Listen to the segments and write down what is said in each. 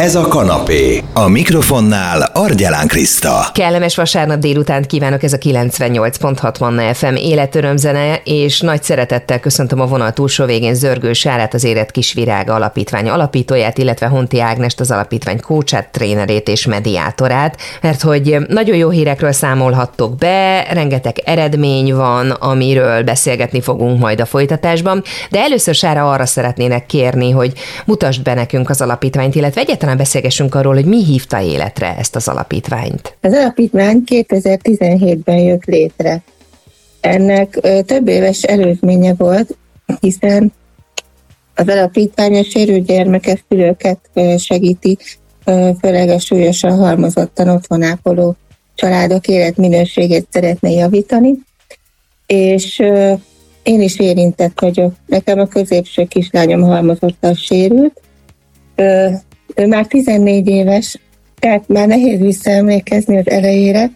Ez a kanapé. A mikrofonnál Argyelán Kriszta. Kellemes vasárnap délután kívánok, ez a 98.6 Manna FM életörömzene, és nagy szeretettel köszöntöm a vonal túlsó végén Zörgő Sárát, az Élet Kisvirága Alapítvány alapítóját, illetve Honti Ágnest, az alapítvány kócsát, trénerét és mediátorát, mert hogy nagyon jó hírekről számolhattok be, rengeteg eredmény van, amiről beszélgetni fogunk majd a folytatásban, de először Sára arra szeretnének kérni, hogy mutasd be nekünk az alapítványt, illetve egyet egyáltalán beszélgessünk arról, hogy mi hívta életre ezt az alapítványt. Az alapítvány 2017-ben jött létre. Ennek több éves előzménye volt, hiszen az alapítvány a sérült gyermekes szülőket segíti, főleg a súlyosan halmozottan otthonápoló családok életminőségét szeretne javítani, és én is érintett vagyok. Nekem a középső kislányom halmozottan sérült, ő már 14 éves, tehát már nehéz visszaemlékezni az elejére,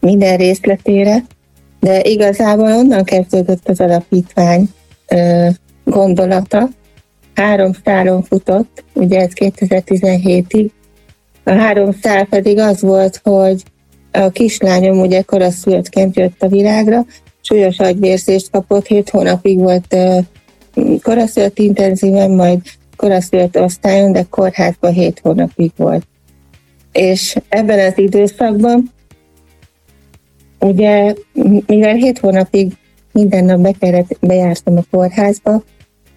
minden részletére, de igazából onnan kezdődött az alapítvány ö, gondolata. Három szálon futott, ugye ez 2017-ig. A három szál pedig az volt, hogy a kislányom ugye koraszülöttként jött a világra, súlyos agyvérzést kapott, hét hónapig volt koraszület intenzíven, majd koraszülött osztályon, de kórházban 7 hónapig volt. És ebben az időszakban, ugye, mivel 7 hónapig minden nap be kellett, bejártam a kórházba,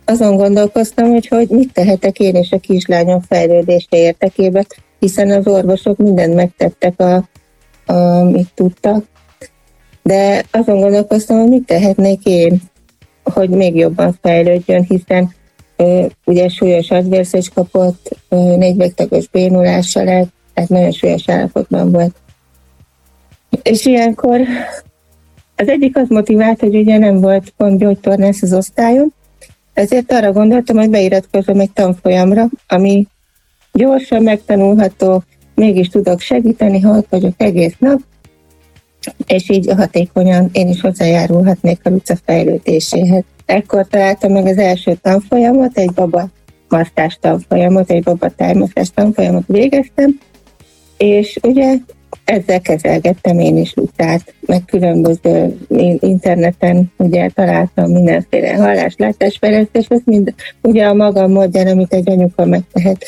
azon gondolkoztam, hogy, hogy mit tehetek én és a kislányom fejlődése érdekében, hiszen az orvosok mindent megtettek, a, amit tudtak, de azon gondolkoztam, hogy mit tehetnék én, hogy még jobban fejlődjön, hiszen ugye súlyos agyvérzés kapott, négy végtagos bénulása lett, tehát nagyon súlyos állapotban volt. És ilyenkor az egyik az motivált, hogy ugye nem volt pont gyógytornász az osztályon, ezért arra gondoltam, hogy beiratkozom egy tanfolyamra, ami gyorsan megtanulható, mégis tudok segíteni, ha ott vagyok egész nap, és így hatékonyan én is hozzájárulhatnék a Luca fejlődéséhez. Ekkor találtam meg az első tanfolyamot, egy baba masztás tanfolyamot, egy baba tájmasztás tanfolyamot végeztem, és ugye ezzel kezelgettem én is Lucát, meg különböző interneten ugye találtam mindenféle hallás, látásfejlesztés, ezt mind ugye a magam módján, amit egy anyuka megtehet,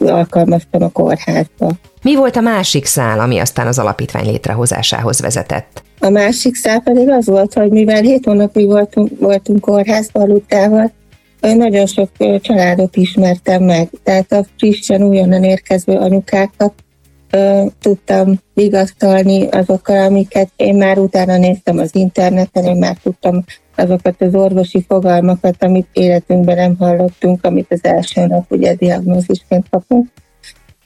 alkalmaztam a kórházba. Mi volt a másik szál, ami aztán az alapítvány létrehozásához vezetett? A másik szál pedig az volt, hogy mivel hét hónapig voltunk, voltunk kórházban Lutával, nagyon sok családot ismertem meg, tehát a frissen, újonnan érkező anyukákat ö, tudtam vigasztalni azokkal, amiket én már utána néztem az interneten, én már tudtam azokat az orvosi fogalmakat, amit életünkben nem hallottunk, amit az első nap ugye diagnózisként kapunk.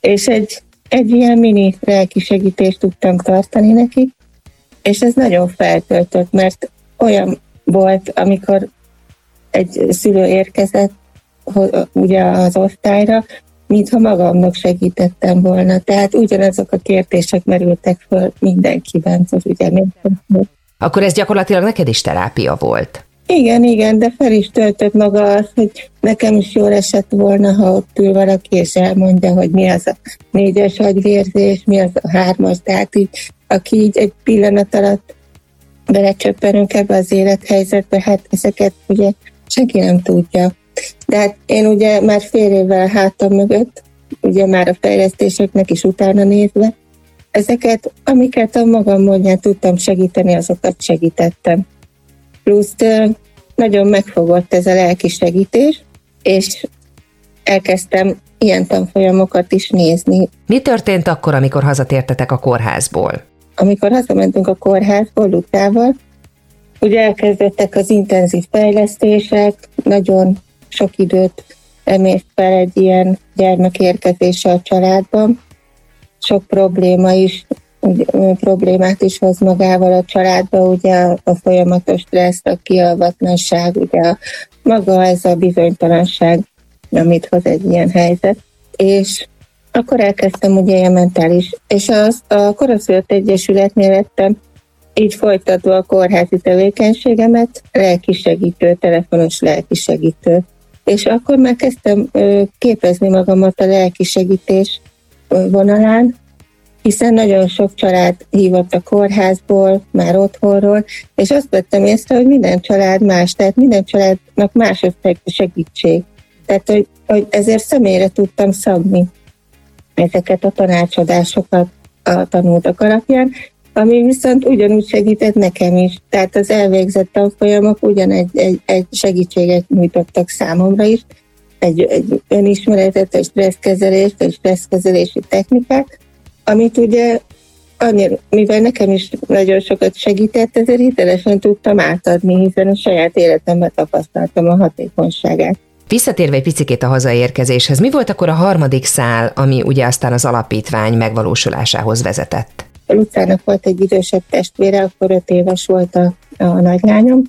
És egy, egy ilyen mini lelki segítést tudtam tartani nekik, és ez nagyon feltöltött, mert olyan volt, amikor egy szülő érkezett ugye az osztályra, mintha magamnak segítettem volna. Tehát ugyanazok a kérdések merültek föl mindenkiben, az ugye Akkor ez gyakorlatilag neked is terápia volt? Igen, igen, de fel is töltött maga az, hogy nekem is jól esett volna, ha ott ül valaki, és elmondja, hogy mi az a négyes agyvérzés, mi az a hármas, tehát így, aki így egy pillanat alatt belecsöppenünk ebbe az élethelyzetbe, hát ezeket ugye senki nem tudja. De hát én ugye már fél évvel hátam mögött, ugye már a fejlesztéseknek is utána nézve, ezeket, amiket a magam módján tudtam segíteni, azokat segítettem. Plusz nagyon megfogott ez a lelki segítés, és elkezdtem ilyen tanfolyamokat is nézni. Mi történt akkor, amikor hazatértetek a kórházból? Amikor hazamentünk a kórházból Lutával, ugye elkezdődtek az intenzív fejlesztések, nagyon sok időt emért fel egy ilyen gyermek érkezése a családban. Sok probléma is, problémát is hoz magával a családba, ugye a folyamatos stressz, a kialvatlanság, ugye a, maga ez a bizonytalanság, amit hoz egy ilyen helyzet. És akkor elkezdtem ugye ilyen mentális, és az, a Koraszülött Egyesületnél lettem így folytatva a kórházi tevékenységemet, lelkisegítő, telefonos lelkisegítő. és akkor már kezdtem képezni magamat a lelki segítés vonalán, hiszen nagyon sok család hívott a kórházból, már otthonról, és azt vettem észre, hogy minden család más, tehát minden családnak más segítség. Tehát, hogy, hogy ezért személyre tudtam szabni ezeket a tanácsadásokat a tanultak alapján, ami viszont ugyanúgy segített nekem is. Tehát az elvégzett tanfolyamok ugyanegy egy, egy segítséget nyújtottak számomra is, egy, egy önismeretet, egy stresszkezelést, egy stresszkezelési technikát, amit ugye annyira, mivel nekem is nagyon sokat segített, ezért hitelesen tudtam átadni, hiszen a saját életemben tapasztaltam a hatékonyságát. Visszatérve egy picit a hazaérkezéshez, mi volt akkor a harmadik szál, ami ugye aztán az alapítvány megvalósulásához vezetett? Lucának volt egy idősebb testvére, akkor öt éves volt a, a nagylányom,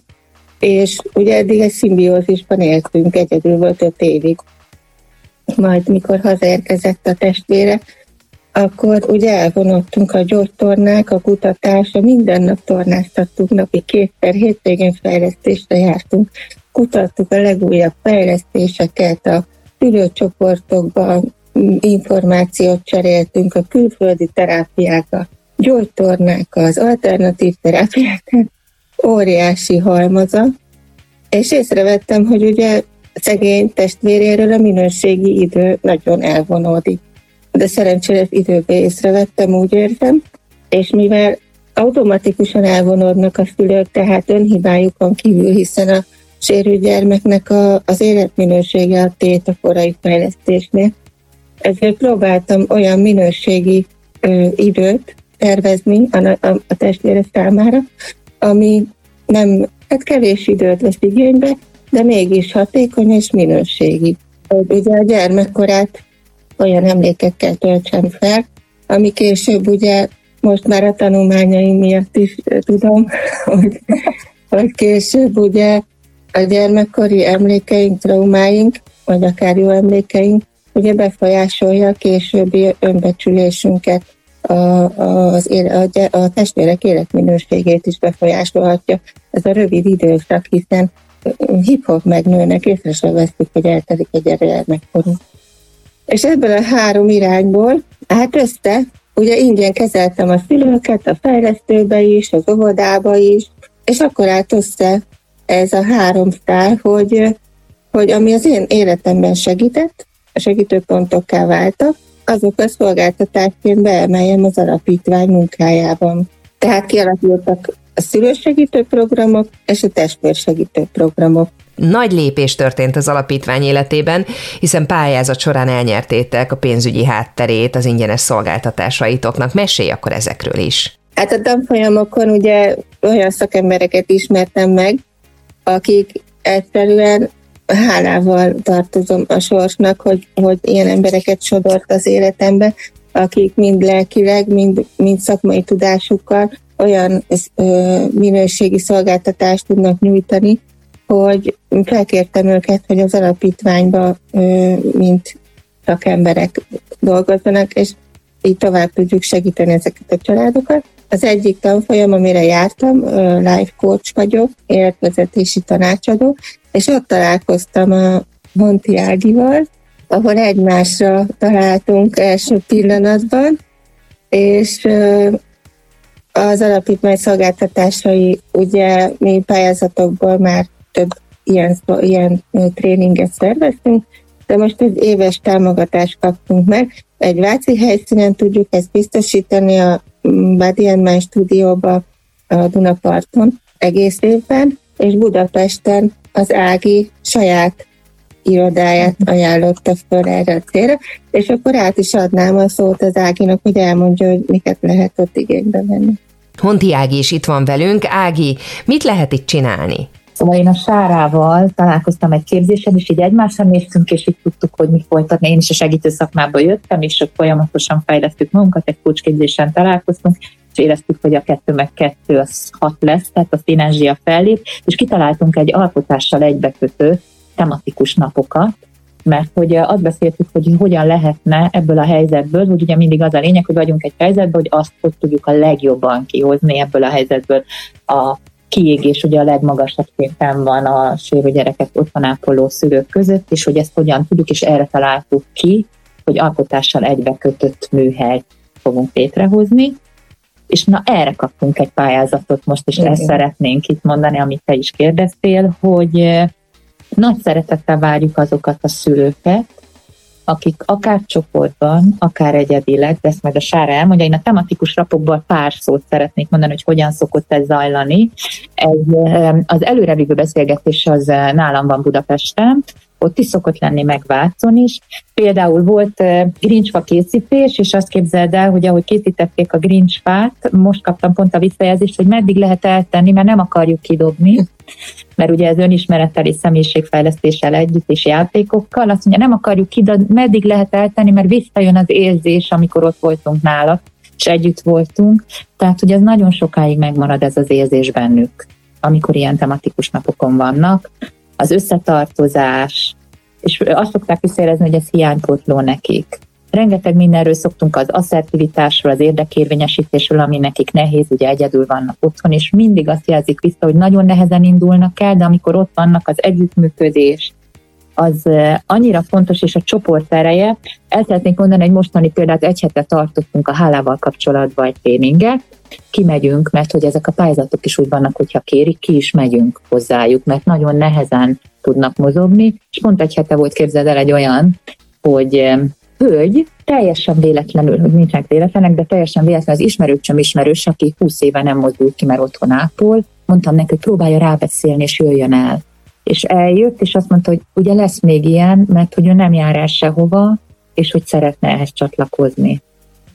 és ugye eddig egy szimbiózisban éltünk, egyedül volt öt évig. Majd mikor hazaérkezett a testvére, akkor ugye elvonultunk a gyógytornák, a kutatásra, minden nap tornáztattuk, napi kétszer, hétvégén fejlesztésre jártunk, kutattuk a legújabb fejlesztéseket, a szülőcsoportokban információt cseréltünk, a külföldi terápiák, a gyógytornák, az alternatív terápiák, óriási halmaza, és észrevettem, hogy ugye szegény testvéréről a minőségi idő nagyon elvonódik de szerencsére időbe észrevettem, úgy érzem, és mivel automatikusan elvonódnak a szülők, tehát önhibájukon kívül, hiszen a sérült gyermeknek a, az életminősége a tét a korai fejlesztésnél. Ezért próbáltam olyan minőségi ö, időt tervezni a, a, a testvére számára, ami nem, hát kevés időt vesz igénybe, de mégis hatékony és minőségi. Ugye a gyermekkorát olyan emlékekkel töltsem fel, ami később ugye most már a tanulmányaim miatt is tudom, hogy, hogy később ugye a gyermekkori emlékeink, traumáink, vagy akár jó emlékeink, ugye befolyásolja a későbbi önbecsülésünket, a, az, a, a testvérek életminőségét is befolyásolhatja. Ez a rövid időszak, hiszen hip-hop megnőnek, észre sem veszik, hogy eltelik egy gyermekkorunk. És ebből a három irányból hát össze, ugye ingyen kezeltem a szülőket, a fejlesztőbe is, az óvodába is, és akkor állt össze ez a három szál, hogy, hogy ami az én életemben segített, a segítőpontokká váltak, azok a szolgáltatásként beemeljem az alapítvány munkájában. Tehát kialakultak a szülősegítő programok és a testvérsegítő programok. Nagy lépés történt az alapítvány életében, hiszen pályázat során elnyertétek a pénzügyi hátterét az ingyenes szolgáltatásaitoknak. Mesélj akkor ezekről is. Hát a tanfolyamokon ugye olyan szakembereket ismertem meg, akik egyszerűen hálával tartozom a sorsnak, hogy, hogy ilyen embereket sodort az életembe, akik mind lelkileg, mind, mind szakmai tudásukkal olyan ö, minőségi szolgáltatást tudnak nyújtani, hogy felkértem őket, hogy az alapítványba mint szakemberek dolgozzanak, és így tovább tudjuk segíteni ezeket a családokat. Az egyik tanfolyam, amire jártam, life coach vagyok, életvezetési tanácsadó, és ott találkoztam a Monti Ágival, ahol egymásra találtunk első pillanatban, és az alapítvány szolgáltatásai, ugye mi pályázatokból már több ilyen, ilyen tréninget szerveztünk, de most egy éves támogatást kaptunk meg. Egy Váci helyszínen tudjuk ezt biztosítani a Mind stúdióba a Dunaparton egész évben, és Budapesten az Ági saját irodáját ajánlotta föl erre a célra, és akkor át is adnám a szót az Áginak, hogy elmondja, hogy miket lehet ott igénybe venni. Honti Ági is itt van velünk. Ági, mit lehet itt csinálni? Szóval én a Sárával találkoztam egy képzésen, és így egymásra néztünk, és így tudtuk, hogy mi folytatni. Én is a segítő szakmába jöttem, és folyamatosan fejlesztük magunkat, egy kulcsképzésen találkoztunk, és éreztük, hogy a kettő meg kettő az hat lesz, tehát a szinergia fellép, és kitaláltunk egy alkotással egybekötő tematikus napokat, mert hogy azt beszéltük, hogy hogyan lehetne ebből a helyzetből, hogy ugye mindig az a lényeg, hogy vagyunk egy helyzetben, hogy azt hogy tudjuk a legjobban kihozni ebből a helyzetből a kiégés ugye a legmagasabb szinten van a sérő gyerekek ápoló szülők között, és hogy ezt hogyan tudjuk, és erre találtuk ki, hogy alkotással egybekötött műhelyt fogunk létrehozni, és na erre kaptunk egy pályázatot most, és ezt szeretnénk itt mondani, amit te is kérdeztél, hogy nagy szeretettel várjuk azokat a szülőket, akik akár csoportban, akár egyedileg, de ezt majd a Sára elmondja, én a tematikus rapokból pár szót szeretnék mondani, hogy hogyan szokott ez zajlani. Ez, az előrevívő beszélgetés az nálam van Budapesten, ott is szokott lenni megváltozón is. Például volt uh, grincsfa készítés, és azt képzeld el, hogy ahogy készítették a grincsfát, most kaptam pont a visszajelzést, hogy meddig lehet eltenni, mert nem akarjuk kidobni, mert ugye ez önismerettel és személyiségfejlesztéssel együtt és játékokkal, azt mondja, nem akarjuk kidobni, meddig lehet eltenni, mert visszajön az érzés, amikor ott voltunk nála, és együtt voltunk. Tehát, hogy ez nagyon sokáig megmarad ez az érzés bennük, amikor ilyen tematikus napokon vannak az összetartozás, és azt szokták visszaérezni, hogy ez hiánypótló nekik. Rengeteg mindenről szoktunk az asszertivitásról, az érdekérvényesítésről, ami nekik nehéz, ugye egyedül vannak otthon, és mindig azt jelzik vissza, hogy nagyon nehezen indulnak el, de amikor ott vannak az együttműködés, az annyira fontos, és a csoport ereje. El szeretnék mondani egy mostani példát, egy hete tartottunk a hálával kapcsolatban egy tréninget, kimegyünk, mert hogy ezek a pályázatok is úgy vannak, hogyha kérik, ki is megyünk hozzájuk, mert nagyon nehezen tudnak mozogni, és pont egy hete volt, képzeld el egy olyan, hogy hölgy, teljesen véletlenül, hogy nincsenek véletlenek, de teljesen véletlenül az ismerőcsöm ismerős, aki 20 éve nem mozdult ki, mert otthon ápol, mondtam neki, hogy próbálja rábeszélni, és jöjjön el. És eljött, és azt mondta, hogy ugye lesz még ilyen, mert hogy ő nem jár el sehova, és hogy szeretne ehhez csatlakozni.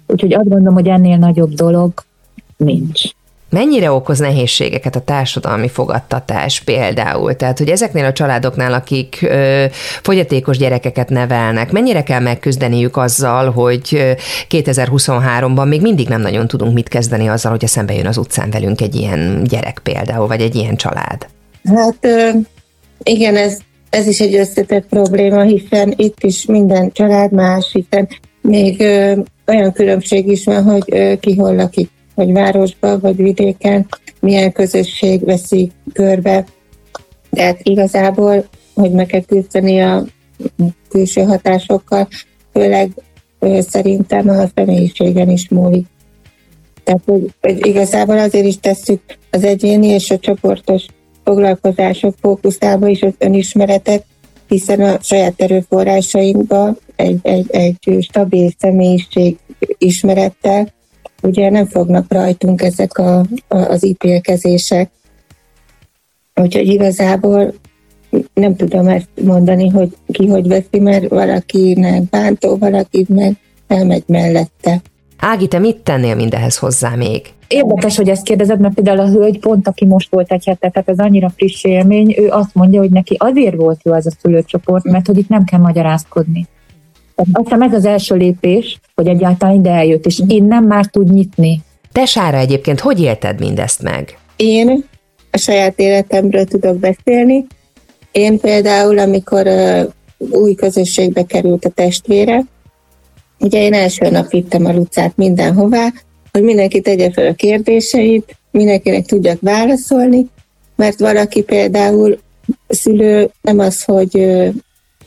Úgyhogy azt gondolom, hogy ennél nagyobb dolog nincs. Mennyire okoz nehézségeket a társadalmi fogadtatás például? Tehát, hogy ezeknél a családoknál, akik ö, fogyatékos gyerekeket nevelnek, mennyire kell megküzdeniük azzal, hogy 2023-ban még mindig nem nagyon tudunk mit kezdeni azzal, hogy szembe jön az utcán velünk egy ilyen gyerek például, vagy egy ilyen család? Hát igen, ez, ez is egy összetett probléma, hiszen itt is minden család más, hiszen még ö, olyan különbség is van, hogy ö, ki hol lakik vagy városban, vagy vidéken, milyen közösség veszi körbe. Tehát igazából, hogy meg kell küzdeni a külső hatásokkal, főleg szerintem a személyiségen is múlik. Tehát, hogy, hogy igazából azért is tesszük az egyéni és a csoportos foglalkozások fókuszába is az önismeretet, hiszen a saját erőforrásainkba egy, egy, egy stabil személyiség ismerettel ugye nem fognak rajtunk ezek a, a, az ítélkezések. Úgyhogy igazából nem tudom ezt mondani, hogy ki hogy veszi, mert valakinek bántó, valaki meg elmegy mellette. Ági, te mit tennél mindehez hozzá még? Érdekes, hogy ezt kérdezed, mert például a hölgy pont, aki most volt egy hete, tehát ez annyira friss élmény, ő azt mondja, hogy neki azért volt jó ez a szülőcsoport, mert hogy itt nem kell magyarázkodni. Tehát azt hiszem ez az első lépés, hogy egyáltalán ide eljött, és innen már tud nyitni. Te, Sára, egyébként hogy élted mindezt meg? Én a saját életemről tudok beszélni. Én például, amikor uh, új közösségbe került a testvére, ugye én első nap vittem a Lucát mindenhová, hogy mindenki tegye fel a kérdéseit, mindenkinek tudjak válaszolni, mert valaki például szülő nem az, hogy uh,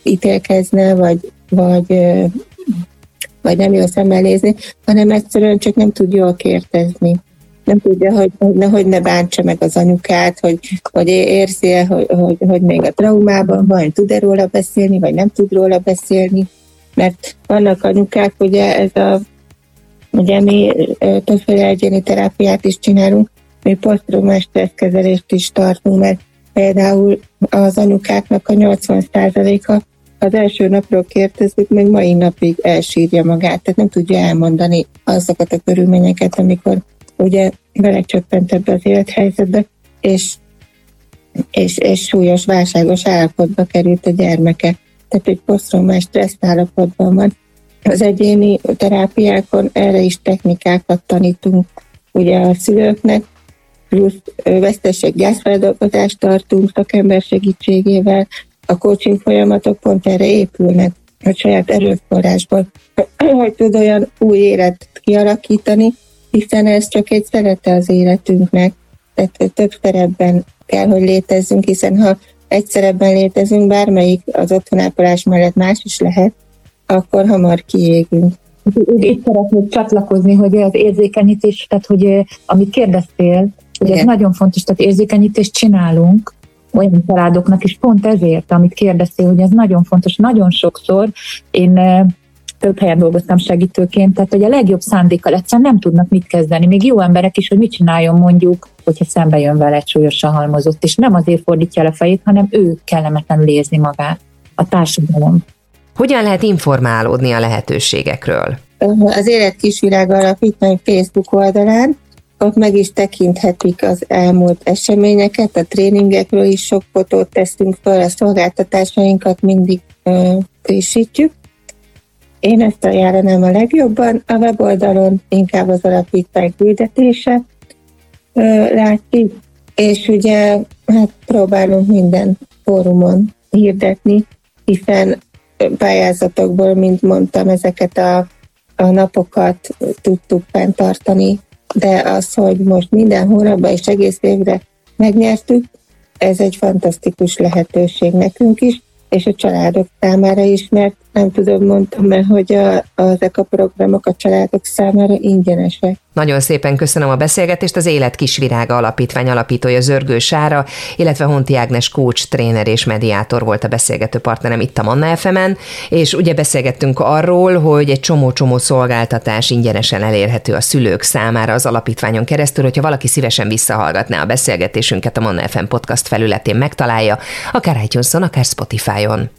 ítélkezne, vagy vagy, vagy nem jó szemmel nézni, hanem egyszerűen csak nem tud jól kérdezni. Nem tudja, hogy, hogy ne bántsa meg az anyukát, hogy, hogy érzi -e, hogy, hogy, hogy még a traumában van, tud-e róla beszélni, vagy nem tud róla beszélni. Mert vannak anyukák, ugye ez a Ugye mi többféle egyéni terápiát is csinálunk, mi posztraumás stresszkezelést is tartunk, mert például az anyukáknak a 80%-a az első napról kérdezzük, még mai napig elsírja magát, tehát nem tudja elmondani azokat a körülményeket, amikor ugye belecsöppent ebbe az élethelyzetbe, és, és, és súlyos válságos állapotba került a gyermeke. Tehát egy posztraumás stressz állapotban van. Az egyéni terápiákon erre is technikákat tanítunk ugye a szülőknek, plusz veszteség gyászfeldolgozást tartunk szakember segítségével, a coaching folyamatok pont erre épülnek, a saját erőforrásból, hogy tud olyan új életet kialakítani, hiszen ez csak egy szerete az életünknek. Tehát több szerepben kell, hogy létezzünk, hiszen ha egy szerepben létezünk, bármelyik az otthonápolás mellett más is lehet, akkor hamar kiégünk. Itt szeretnék csatlakozni, hogy az érzékenyítés, tehát hogy amit kérdeztél, hogy ez nagyon fontos, tehát érzékenyítést csinálunk, olyan családoknak is pont ezért, amit kérdeztél, hogy ez nagyon fontos. Nagyon sokszor én több helyen dolgoztam segítőként, tehát hogy a legjobb szándékkal egyszerűen nem tudnak mit kezdeni. Még jó emberek is, hogy mit csináljon mondjuk, hogyha szembe jön vele egy súlyosan halmozott, és nem azért fordítja le fejét, hanem ő kellemetlenül érzi magát, a társadalom. Hogyan lehet informálódni a lehetőségekről? Az Élet Kisvilág Alapítvány Facebook oldalán ott meg is tekinthetik az elmúlt eseményeket, a tréningekről is sok fotót teszünk fel, a szolgáltatásainkat mindig frissítjük. Én ezt ajánlanám a legjobban, a weboldalon inkább az alapítvány küldetése látszik, és ugye hát próbálunk minden fórumon hirdetni, hiszen pályázatokból, mint mondtam, ezeket a, a napokat tudtuk fenntartani de az, hogy most minden hónapban és egész évre megnyertük, ez egy fantasztikus lehetőség nekünk is, és a családok számára is, mert nem tudom, mondtam, mert hogy a, ezek a programok a családok számára ingyenesek. Nagyon szépen köszönöm a beszélgetést. Az Élet Kisvirága Alapítvány alapítója Zörgő Sára, illetve Honti Ágnes coach, tréner és mediátor volt a beszélgető partnerem itt a Manna fm és ugye beszélgettünk arról, hogy egy csomó-csomó szolgáltatás ingyenesen elérhető a szülők számára az alapítványon keresztül, hogyha valaki szívesen visszahallgatná a beszélgetésünket a Manna FM podcast felületén megtalálja, akár itunes akár Spotify-on.